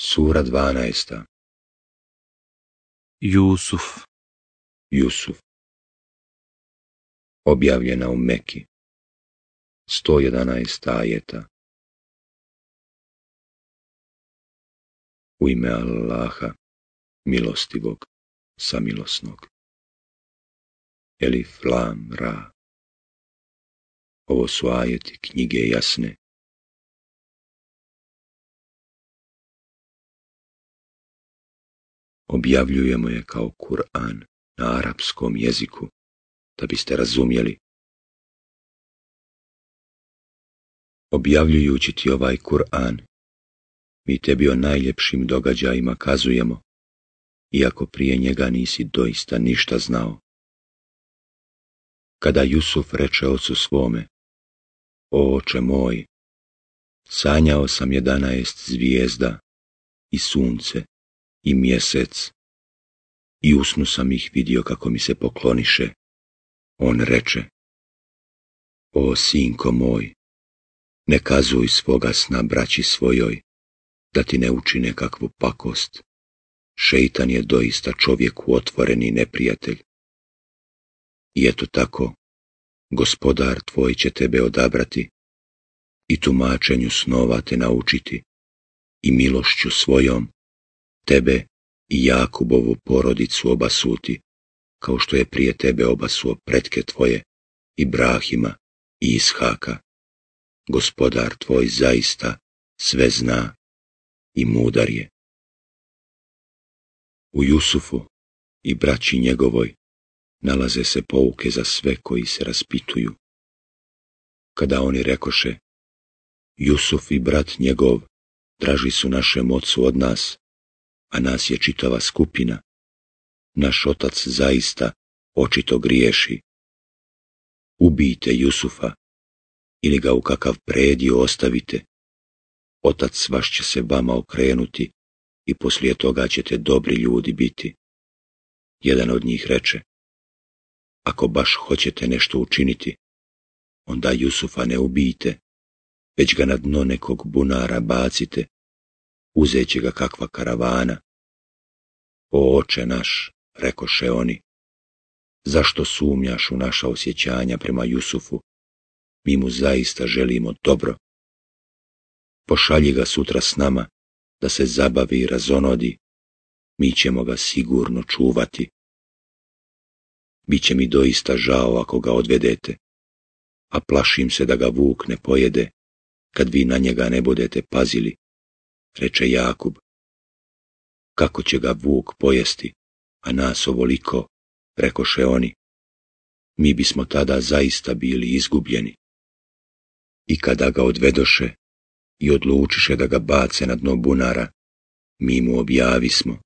Sura 12. Jusuf Jusuf Objavljena u Meki 111 ajeta U ime Allaha, milostivog, samilosnog. Elif Lam Ra Ovo su ajeti knjige jasne objavljujemo je kao Kur'an na arapskom jeziku, da biste razumjeli. Objavljujući ti ovaj Kur'an, mi tebi o najljepšim događajima kazujemo, iako prije njega nisi doista ništa znao. Kada Jusuf reče ocu svome, O oče moj, sanjao sam jedanaest zvijezda i sunce i mjesec. I usnu sam ih vidio kako mi se pokloniše. On reče, O sinko moj, ne kazuj svoga sna braći svojoj, da ti ne učine kakvu pakost. Šeitan je doista u otvoreni neprijatelj. I eto tako, gospodar tvoj će tebe odabrati i tumačenju snova te naučiti i milošću svojom tebe i Jakubovu porodicu obasuti, kao što je prije tebe obasuo pretke tvoje, Brahima, i Ishaka. Gospodar tvoj zaista sve zna i mudar je. U Jusufu i braći njegovoj nalaze se pouke za sve koji se raspituju. Kada oni rekoše, Jusuf i brat njegov traži su našem ocu od nas, a nas je čitava skupina. Naš otac zaista očito griješi. Ubijte Jusufa ili ga u kakav predio ostavite. Otac vaš će se vama okrenuti i poslije toga ćete dobri ljudi biti. Jedan od njih reče, ako baš hoćete nešto učiniti, onda Jusufa ne ubijte, već ga na dno nekog bunara bacite, uzeće ga kakva karavana, o oče naš, rekoše oni, zašto sumnjaš u naša osjećanja prema Jusufu? Mi mu zaista želimo dobro. Pošalji ga sutra s nama, da se zabavi i razonodi. Mi ćemo ga sigurno čuvati. Biće mi doista žao ako ga odvedete, a plašim se da ga vuk ne pojede, kad vi na njega ne budete pazili, reče Jakub, kako će ga vuk pojesti, a nas ovoliko, rekoše oni. Mi bismo tada zaista bili izgubljeni. I kada ga odvedoše i odlučiše da ga bace na dno bunara, mi mu objavismo.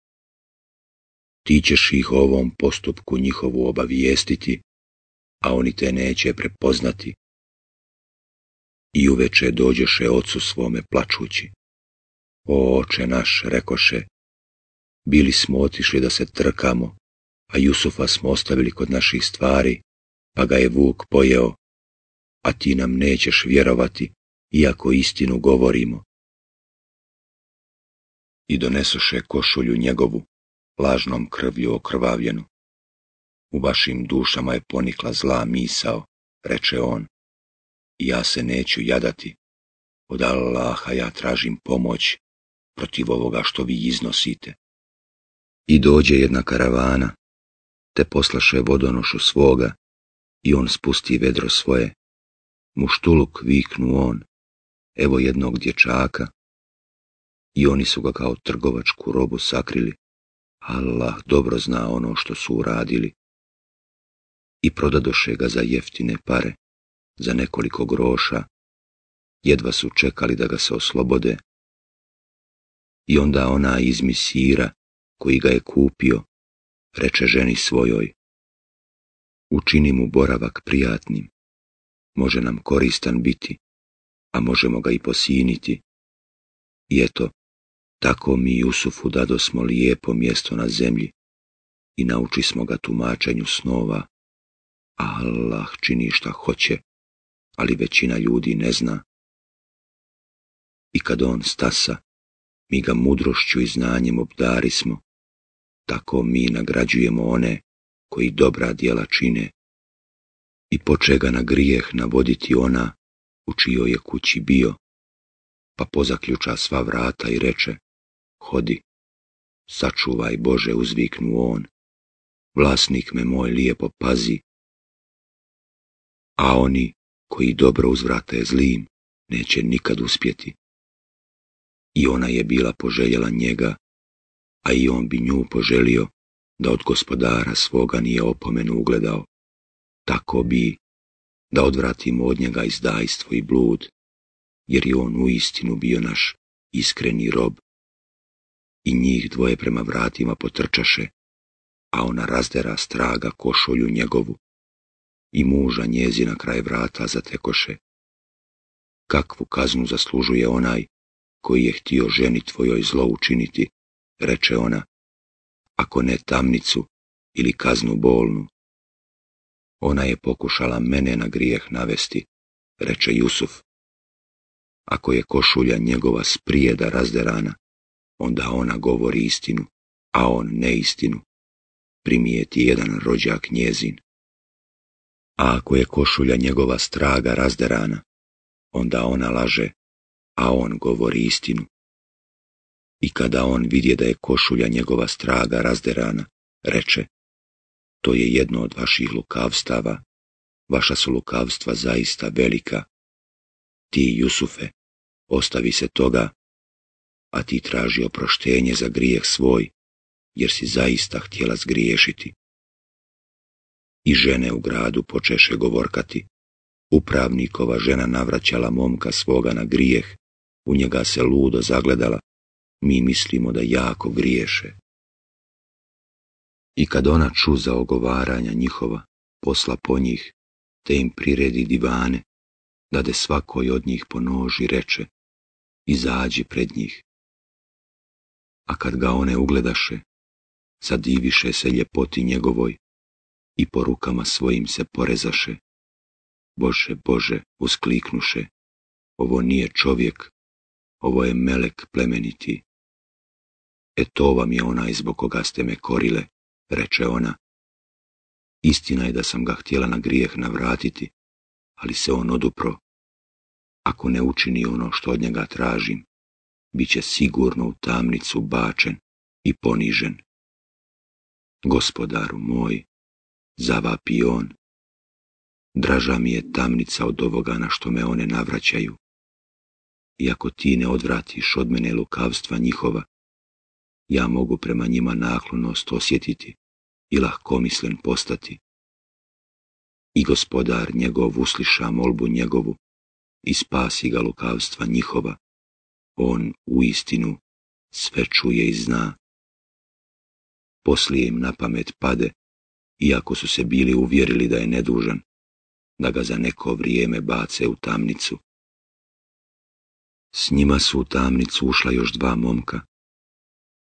Ti ćeš ih ovom postupku njihovu obavijestiti, a oni te neće prepoznati. I uveče dođeše ocu svome plačući. O oče naš, rekoše, bili smo otišli da se trkamo, a Jusufa smo ostavili kod naših stvari, pa ga je vuk pojeo. A ti nam nećeš vjerovati, iako istinu govorimo. I donesoše košulju njegovu, lažnom krvlju okrvavljenu. U vašim dušama je ponikla zla misao, reče on. I ja se neću jadati. Od Allaha ja tražim pomoć protiv ovoga što vi iznosite. I dođe jedna karavana, te poslaše vodonošu svoga, i on spusti vedro svoje. Muštuluk viknu on, evo jednog dječaka, i oni su ga kao trgovačku robu sakrili. Allah dobro zna ono što su uradili. I prodadoše ga za jeftine pare, za nekoliko groša, jedva su čekali da ga se oslobode. I onda ona izmisira koji ga je kupio, reče ženi svojoj. Učini mu boravak prijatnim, može nam koristan biti, a možemo ga i posiniti. I eto, tako mi Jusufu dado smo lijepo mjesto na zemlji i nauči smo ga tumačenju snova. Allah čini šta hoće, ali većina ljudi ne zna. I kad on stasa, mi ga mudrošću i znanjem obdarismo, smo, tako mi nagrađujemo one koji dobra djela čine i po čega na grijeh navoditi ona u čijoj je kući bio, pa pozaključa sva vrata i reče, hodi, sačuvaj Bože, uzviknu on, vlasnik me moj lijepo pazi, a oni koji dobro uzvrate zlim, neće nikad uspjeti. I ona je bila poželjela njega a i on bi nju poželio da od gospodara svoga nije opomenu ugledao. Tako bi da odvratimo od njega izdajstvo i blud, jer je on u istinu bio naš iskreni rob. I njih dvoje prema vratima potrčaše, a ona razdera straga košolju njegovu i muža na kraj vrata zatekoše. Kakvu kaznu zaslužuje onaj koji je htio ženi tvojoj zlo učiniti, reče ona, ako ne tamnicu ili kaznu bolnu. Ona je pokušala mene na grijeh navesti, reče Jusuf. Ako je košulja njegova sprijeda razderana, onda ona govori istinu, a on neistinu. Primijeti jedan rođak njezin. A ako je košulja njegova straga razderana, onda ona laže, a on govori istinu i kada on vidje da je košulja njegova straga razderana, reče, to je jedno od vaših lukavstava, vaša su lukavstva zaista velika. Ti, Jusufe, ostavi se toga, a ti traži oproštenje za grijeh svoj, jer si zaista htjela zgriješiti. I žene u gradu počeše govorkati, upravnikova žena navraćala momka svoga na grijeh, u njega se ludo zagledala, mi mislimo da jako griješe. I kad ona ču za ogovaranja njihova, posla po njih, te im priredi divane, dade svakoj od njih po noži reče, izađi pred njih. A kad ga one ugledaše, zadiviše se ljepoti njegovoj i po rukama svojim se porezaše. Bože, Bože, uskliknuše, ovo nije čovjek, ovo je melek plemeniti. E to vam je onaj zbog koga ste me korile, reče ona. Istina je da sam ga htjela na grijeh navratiti, ali se on odupro. Ako ne učini ono što od njega tražim, bit će sigurno u tamnicu bačen i ponižen. Gospodaru moj, zavapi on. Draža mi je tamnica od ovoga na što me one navraćaju. I ako ti ne odvratiš od mene lukavstva njihova, ja mogu prema njima naklonost osjetiti i lahkomislen postati. I gospodar njegov usliša molbu njegovu i spasi ga lukavstva njihova. On u istinu sve čuje i zna. Poslije im na pamet pade, iako su se bili uvjerili da je nedužan, da ga za neko vrijeme bace u tamnicu. S njima su u tamnicu ušla još dva momka,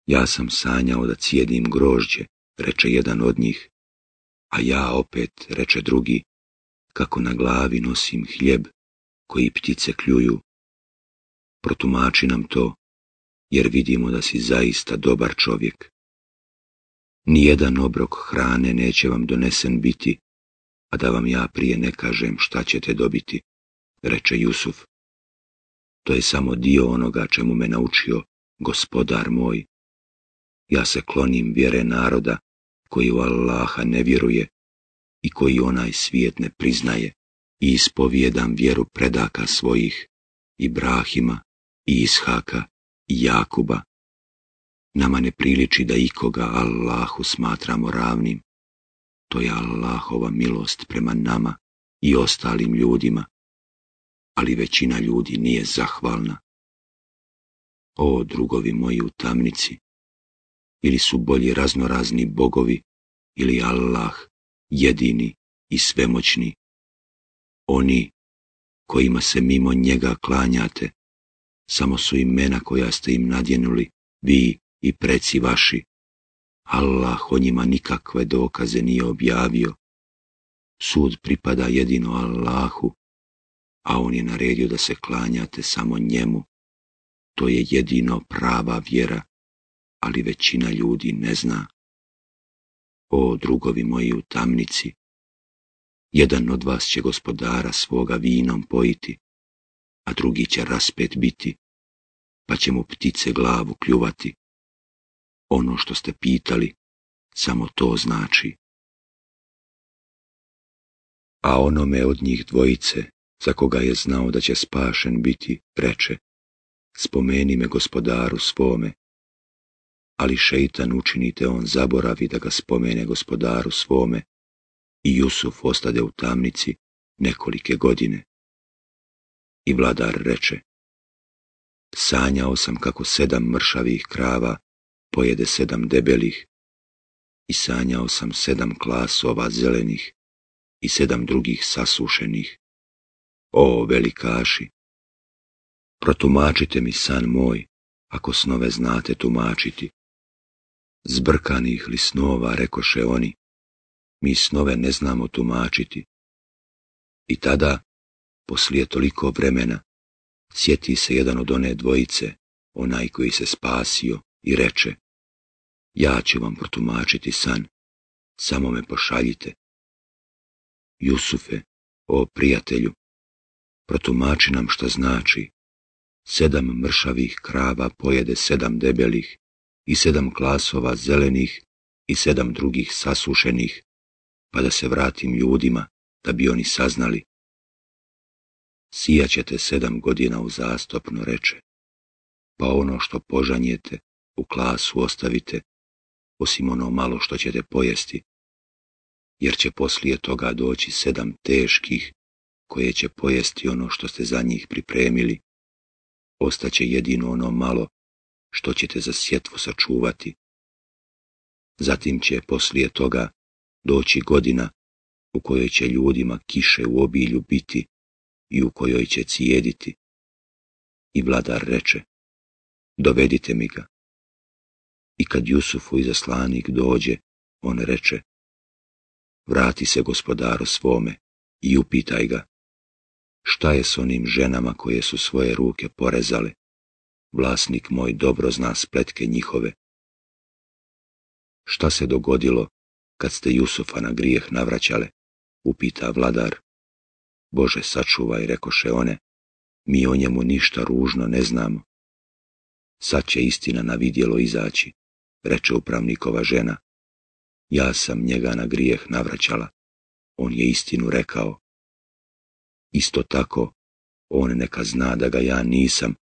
ja sam sanjao da cijedim grožđe, reče jedan od njih, a ja opet, reče drugi, kako na glavi nosim hljeb koji ptice kljuju. Protumači nam to, jer vidimo da si zaista dobar čovjek. Nijedan obrok hrane neće vam donesen biti, a da vam ja prije ne kažem šta ćete dobiti, reče Jusuf. To je samo dio onoga čemu me naučio gospodar moj, ja se klonim vjere naroda koji u Allaha ne vjeruje i koji onaj svijet ne priznaje i ispovijedam vjeru predaka svojih, Ibrahima, i Ishaka, i Jakuba. Nama ne priliči da ikoga Allahu smatramo ravnim. To je Allahova milost prema nama i ostalim ljudima, ali većina ljudi nije zahvalna. O drugovi moji u tamnici, ili su bolji raznorazni bogovi, ili Allah, jedini i svemoćni. Oni kojima se mimo njega klanjate, samo su imena koja ste im nadjenuli, vi i preci vaši. Allah o njima nikakve dokaze nije objavio. Sud pripada jedino Allahu, a on je naredio da se klanjate samo njemu. To je jedino prava vjera ali većina ljudi ne zna. O, drugovi moji u tamnici, jedan od vas će gospodara svoga vinom pojiti, a drugi će raspet biti, pa će mu ptice glavu kljuvati. Ono što ste pitali, samo to znači. A onome od njih dvojice, za koga je znao da će spašen biti, reče, spomeni me gospodaru svome, ali šeitan učinite on zaboravi da ga spomene gospodaru svome i Jusuf ostade u tamnici nekolike godine. I vladar reče, sanjao sam kako sedam mršavih krava pojede sedam debelih i sanjao sam sedam klasova zelenih i sedam drugih sasušenih. O, velikaši! Protumačite mi san moj, ako snove znate tumačiti zbrkanih li snova, rekoše oni. Mi snove ne znamo tumačiti. I tada, poslije toliko vremena, sjeti se jedan od one dvojice, onaj koji se spasio, i reče, ja ću vam protumačiti san, samo me pošaljite. Jusufe, o prijatelju, protumači nam šta znači. Sedam mršavih krava pojede sedam debelih, i sedam klasova zelenih i sedam drugih sasušenih, pa da se vratim ljudima, da bi oni saznali. Sijaćete sedam godina u zastopno reče, pa ono što požanjete u klasu ostavite, osim ono malo što ćete pojesti, jer će poslije toga doći sedam teških, koje će pojesti ono što ste za njih pripremili. Ostaće jedino ono malo što ćete za sjetvu sačuvati. Zatim će poslije toga doći godina u kojoj će ljudima kiše u obilju biti i u kojoj će cijediti. I vladar reče, dovedite mi ga. I kad Jusufu izaslanik dođe, on reče, vrati se gospodaru svome i upitaj ga, šta je s onim ženama koje su svoje ruke porezale vlasnik moj dobro zna spletke njihove. Šta se dogodilo kad ste Jusufa na grijeh navraćale? Upita vladar. Bože, sačuvaj, rekoše one, mi o njemu ništa ružno ne znamo. Sad će istina na vidjelo izaći, reče upravnikova žena. Ja sam njega na grijeh navraćala. On je istinu rekao. Isto tako, on neka zna da ga ja nisam,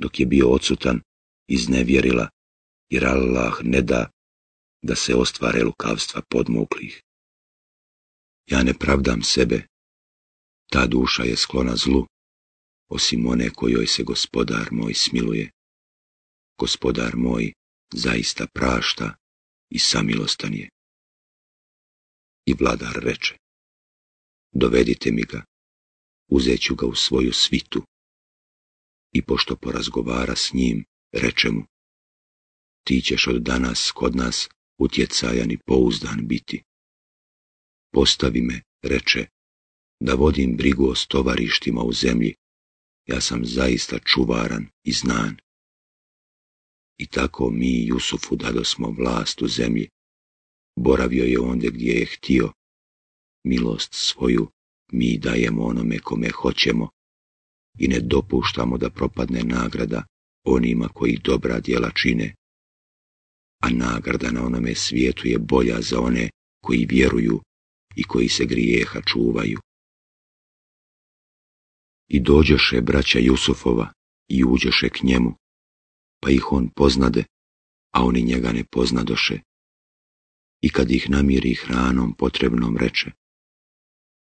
dok je bio odsutan, iznevjerila, jer Allah ne da da se ostvare lukavstva podmuklih. Ja ne pravdam sebe, ta duša je sklona zlu, osim one kojoj se gospodar moj smiluje. Gospodar moj zaista prašta i samilostan je. I vladar reče, dovedite mi ga, uzet ću ga u svoju svitu i pošto porazgovara s njim, reče mu, ti ćeš od danas kod nas utjecajan i pouzdan biti. Postavi me, reče, da vodim brigu o stovarištima u zemlji, ja sam zaista čuvaran i znan. I tako mi Jusufu smo vlast u zemlji. Boravio je onde gdje je htio. Milost svoju mi dajemo onome kome hoćemo, i ne dopuštamo da propadne nagrada onima koji dobra djela čine. A nagrada na onome svijetu je bolja za one koji vjeruju i koji se grijeha čuvaju. I dođeše braća Jusufova i uđeše k njemu, pa ih on poznade, a oni njega ne poznadoše. I kad ih namiri hranom potrebnom reče,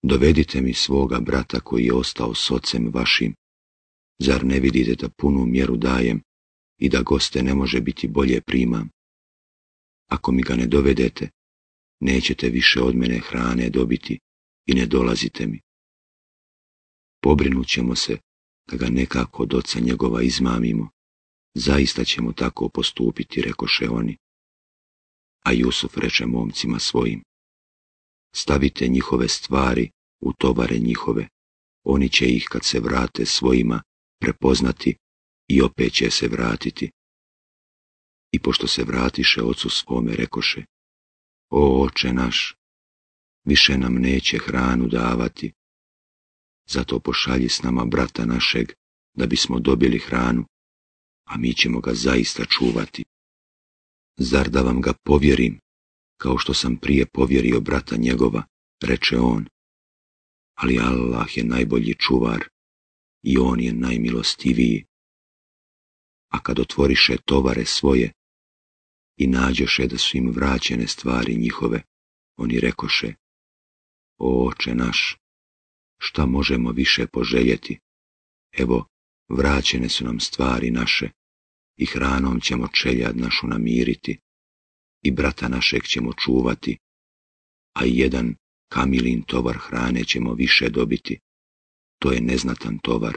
dovedite mi svoga brata koji je ostao s ocem vašim. Zar ne vidite da punu mjeru dajem i da goste ne može biti bolje primam? Ako mi ga ne dovedete, nećete više od mene hrane dobiti i ne dolazite mi. Pobrinut ćemo se da ga nekako od oca njegova izmamimo. Zaista ćemo tako postupiti, rekoše oni. A Jusuf reče momcima svojim stavite njihove stvari u tovare njihove. Oni će ih kad se vrate svojima prepoznati i opet će se vratiti. I pošto se vratiše ocu svome, rekoše, O oče naš, više nam neće hranu davati, zato pošalji s nama brata našeg, da bismo dobili hranu, a mi ćemo ga zaista čuvati. Zar da vam ga povjerim, kao što sam prije povjerio brata njegova, reče on. Ali Allah je najbolji čuvar i on je najmilostiviji. A kad otvoriše tovare svoje i nađeše da su im vraćene stvari njihove, oni rekoše, o oče naš, šta možemo više poželjeti? Evo, vraćene su nam stvari naše i hranom ćemo čeljad našu namiriti i brata našeg ćemo čuvati, a jedan kamilin tovar hrane ćemo više dobiti. To je neznatan tovar.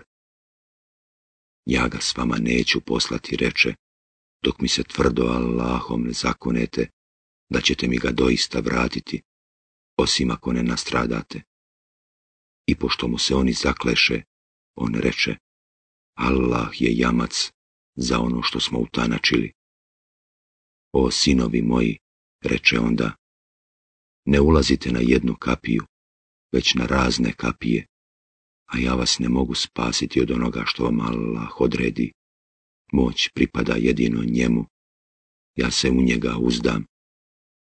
Ja ga s vama neću poslati, reče, dok mi se tvrdo Allahom ne zakonete, da ćete mi ga doista vratiti, osim ako ne nastradate. I pošto mu se oni zakleše, on reče, Allah je jamac za ono što smo utanačili. O sinovi moji, reče onda, ne ulazite na jednu kapiju, već na razne kapije, a ja vas ne mogu spasiti od onoga što vam Allah odredi. Moć pripada jedino njemu. Ja se u njega uzdam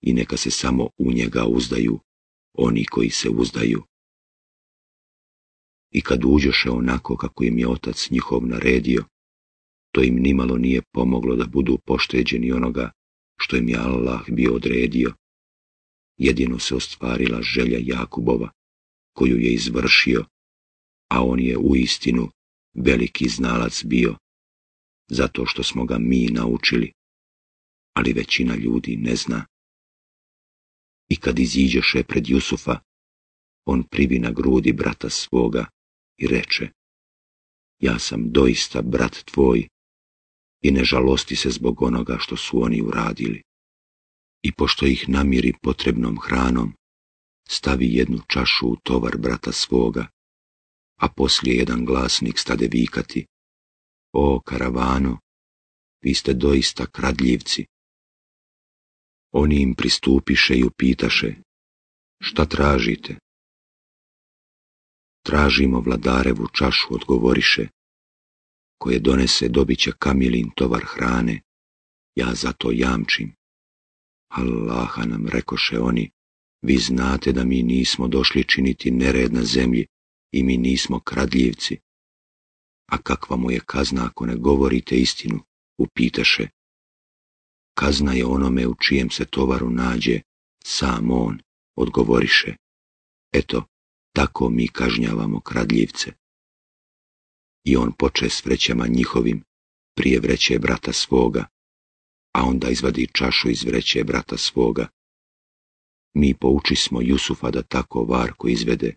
i neka se samo u njega uzdaju oni koji se uzdaju. I kad uđoše onako kako im je otac njihov naredio, to im nimalo nije pomoglo da budu pošteđeni onoga što im je Allah bio odredio. Jedino se ostvarila želja Jakubova, koju je izvršio, a on je u istinu veliki znalac bio, zato što smo ga mi naučili, ali većina ljudi ne zna. I kad iziđeše pred Jusufa, on privi na grudi brata svoga i reče, ja sam doista brat tvoj i ne žalosti se zbog onoga što su oni uradili. I pošto ih namiri potrebnom hranom, stavi jednu čašu u tovar brata svoga, a poslije jedan glasnik stade vikati, o karavano, vi ste doista kradljivci. Oni im pristupiše i upitaše, šta tražite? Tražimo vladarevu čašu, odgovoriše, koje donese dobit će kamilin tovar hrane, ja zato jamčim. Allaha nam rekoše oni, vi znate da mi nismo došli činiti nered na zemlji i mi nismo kradljivci. A kakva mu je kazna ako ne govorite istinu, upitaše. Kazna je onome u čijem se tovaru nađe, sam on, odgovoriše. Eto, tako mi kažnjavamo kradljivce i on poče s vrećama njihovim, prije vreće brata svoga, a onda izvadi čašu iz vreće brata svoga. Mi pouči smo Jusufa da tako varko izvede.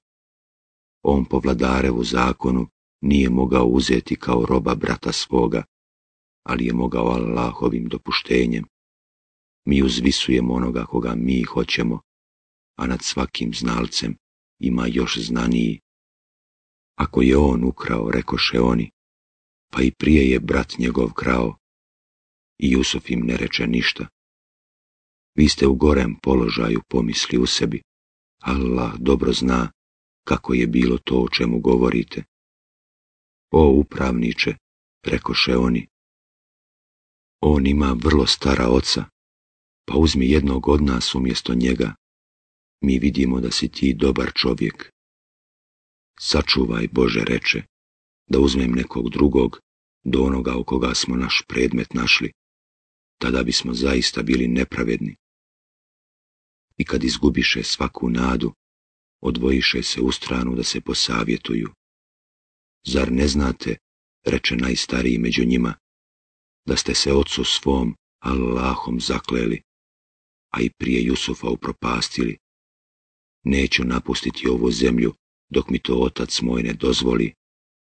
On po vladarevu zakonu nije mogao uzeti kao roba brata svoga, ali je mogao Allahovim dopuštenjem. Mi uzvisujemo onoga koga mi hoćemo, a nad svakim znalcem ima još znaniji ako je on ukrao, rekoše oni, pa i prije je brat njegov krao. I Jusuf im ne reče ništa. Vi ste u gorem položaju pomisli u sebi. Allah dobro zna kako je bilo to o čemu govorite. O upravniče, rekoše oni, on ima vrlo stara oca, pa uzmi jednog od nas umjesto njega. Mi vidimo da si ti dobar čovjek sačuvaj Bože reče, da uzmem nekog drugog do onoga u koga smo naš predmet našli, tada bismo zaista bili nepravedni. I kad izgubiše svaku nadu, odvojiše se u stranu da se posavjetuju. Zar ne znate, reče najstariji među njima, da ste se ocu svom Allahom zakleli, a i prije Jusufa upropastili. Neću napustiti ovu zemlju dok mi to otac moj ne dozvoli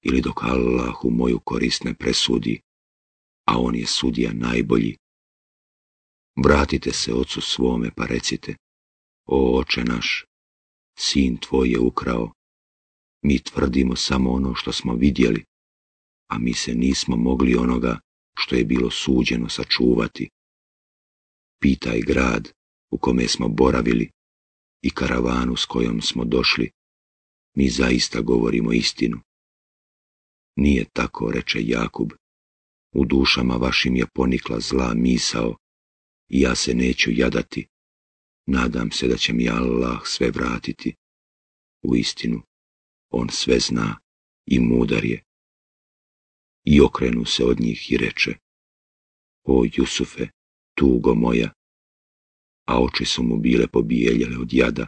ili dok Allah u moju korist ne presudi, a on je sudija najbolji. Vratite se ocu svome pa recite, o oče naš, sin tvoj je ukrao, mi tvrdimo samo ono što smo vidjeli, a mi se nismo mogli onoga što je bilo suđeno sačuvati. Pitaj grad u kome smo boravili i karavanu s kojom smo došli, mi zaista govorimo istinu. Nije tako, reče Jakub, u dušama vašim je ponikla zla misao i ja se neću jadati, nadam se da će mi Allah sve vratiti. U istinu, on sve zna i mudar je. I okrenu se od njih i reče, o Jusufe, tugo moja, a oči su mu bile pobijeljele od jada,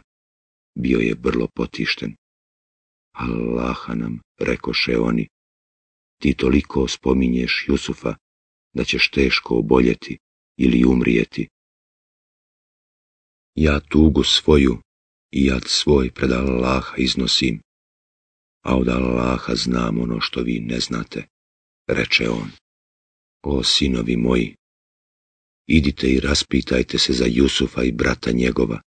bio je vrlo potišten. Allaha nam, rekoše oni, ti toliko spominješ Jusufa da ćeš teško oboljeti ili umrijeti. Ja tugu svoju i jad svoj pred Allaha iznosim, a od Allaha znam ono što vi ne znate, reče on. O sinovi moji, idite i raspitajte se za Jusufa i brata njegova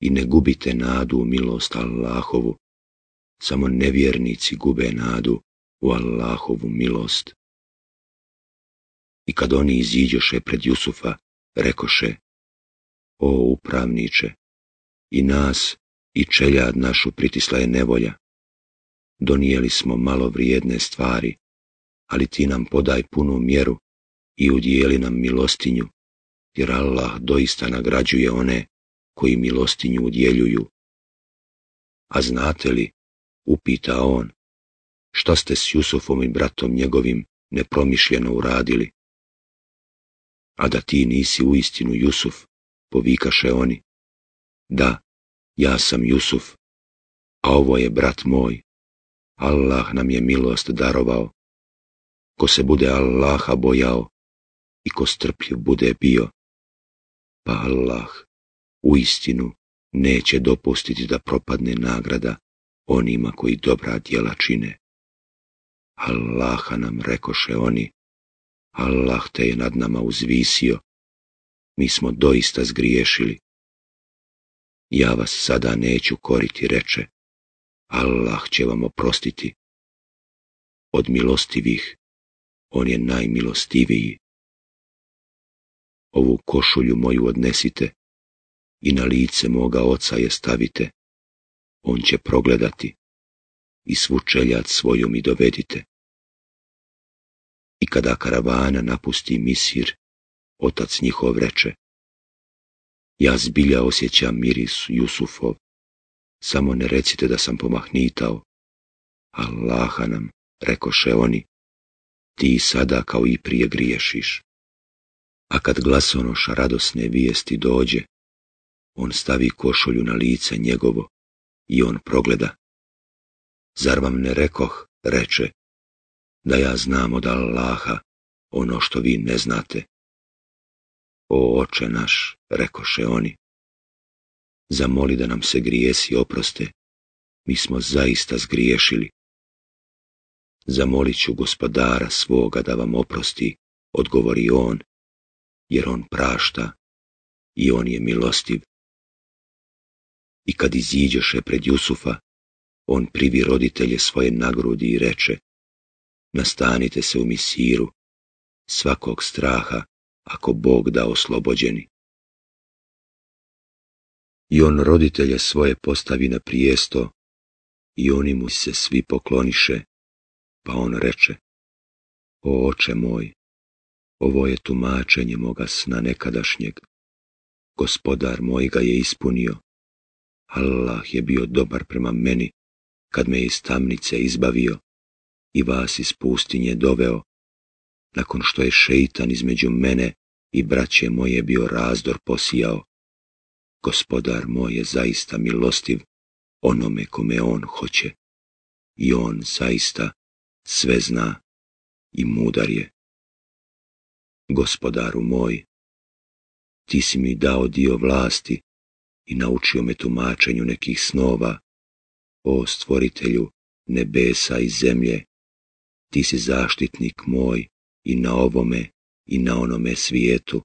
i ne gubite nadu u milost Allahovu, samo nevjernici gube nadu u Allahovu milost. I kad oni iziđoše pred Jusufa, rekoše, O upravniče, i nas i čeljad našu pritisla je nevolja. Donijeli smo malo vrijedne stvari, ali ti nam podaj punu mjeru i udijeli nam milostinju, jer Allah doista nagrađuje one koji milostinju udjeljuju. A znate li upita on. Šta ste s Jusufom i bratom njegovim nepromišljeno uradili? A da ti nisi istinu Jusuf, povikaše oni. Da, ja sam Jusuf, a ovo je brat moj. Allah nam je milost darovao. Ko se bude Allaha bojao i ko strpljiv bude bio, pa Allah u istinu neće dopustiti da propadne nagrada onima koji dobra djela čine. Allaha nam rekoše oni, Allah te je nad nama uzvisio, mi smo doista zgriješili. Ja vas sada neću koriti, reče, Allah će vam oprostiti. Od milostivih, on je najmilostiviji. Ovu košulju moju odnesite i na lice moga oca je stavite on će progledati i svu čeljat svoju mi dovedite. I kada karavana napusti misir, otac njihov reče, ja zbilja osjećam miris Jusufov, samo ne recite da sam pomahnitao. Allaha nam, rekoše oni, ti sada kao i prije griješiš. A kad glasonoša radosne vijesti dođe, on stavi košulju na lice njegovo i on progleda. Zar vam ne rekoh, reče, da ja znam od Allaha ono što vi ne znate. O oče naš, rekoše oni, zamoli da nam se grijesi oproste, mi smo zaista zgriješili. Zamolit ću gospodara svoga da vam oprosti, odgovori on, jer on prašta i on je milostiv i kad iziđeše pred Jusufa, on privi roditelje svoje nagrudi i reče, nastanite se u misiru, svakog straha, ako Bog da oslobođeni. I on roditelje svoje postavi na prijesto, i oni mu se svi pokloniše, pa on reče, O oče moj, ovo je tumačenje moga sna nekadašnjeg, gospodar moj ga je ispunio, Allah je bio dobar prema meni, kad me iz tamnice izbavio i vas iz pustinje doveo, nakon što je šeitan između mene i braće moje bio razdor posijao. Gospodar moj je zaista milostiv onome kome on hoće i on zaista sve zna i mudar je. Gospodaru moj, ti si mi dao dio vlasti i naučio me tumačenju nekih snova. O stvoritelju nebesa i zemlje, ti si zaštitnik moj i na ovome i na onome svijetu.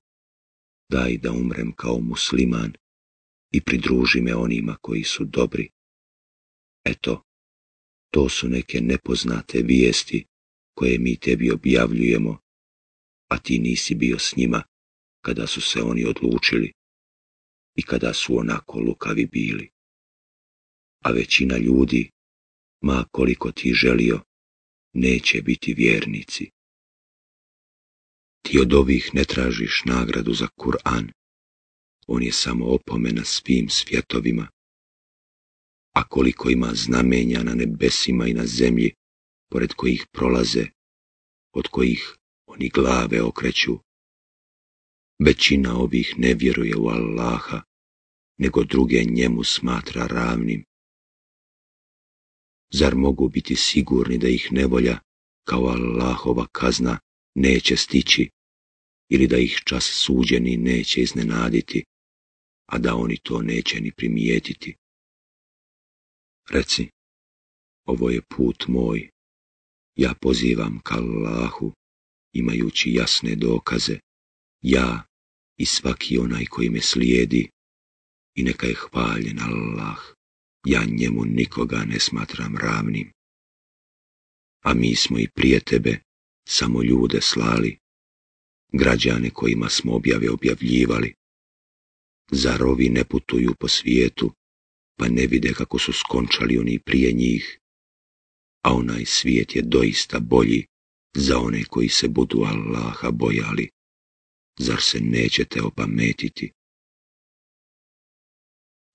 Daj da umrem kao musliman i pridruži me onima koji su dobri. Eto, to su neke nepoznate vijesti koje mi tebi objavljujemo, a ti nisi bio s njima kada su se oni odlučili i kada su onako lukavi bili. A većina ljudi, ma koliko ti želio, neće biti vjernici. Ti od ovih ne tražiš nagradu za Kur'an. On je samo opomena svim svjetovima. A koliko ima znamenja na nebesima i na zemlji, pored kojih prolaze, od kojih oni glave okreću, Većina ovih ne vjeruje u Allaha, nego druge njemu smatra ravnim. Zar mogu biti sigurni da ih nevolja, kao Allahova kazna, neće stići ili da ih čas suđeni neće iznenaditi, a da oni to neće ni primijetiti? Reci, ovo je put moj, ja pozivam ka Allahu, imajući jasne dokaze, ja i svaki onaj koji me slijedi, i neka je hvaljen Allah, ja njemu nikoga ne smatram ravnim. A mi smo i prije tebe samo ljude slali, građane kojima smo objave objavljivali. Zarovi ne putuju po svijetu, pa ne vide kako su skončali oni prije njih, a onaj svijet je doista bolji za one koji se budu Allaha bojali zar se nećete opametiti?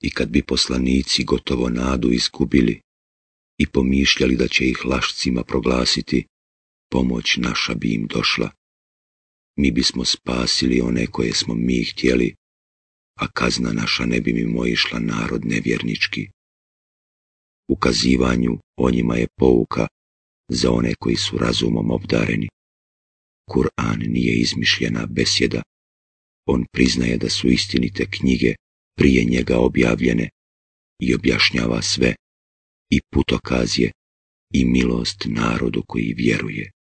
I kad bi poslanici gotovo nadu iskubili i pomišljali da će ih lašcima proglasiti, pomoć naša bi im došla. Mi bismo spasili one koje smo mi htjeli, a kazna naša ne bi mi išla narod nevjernički. Ukazivanju o njima je pouka za one koji su razumom obdareni. Kur'an nije izmišljena besjeda. On priznaje da su istinite knjige prije njega objavljene i objašnjava sve, i putokaz je, i milost narodu koji vjeruje.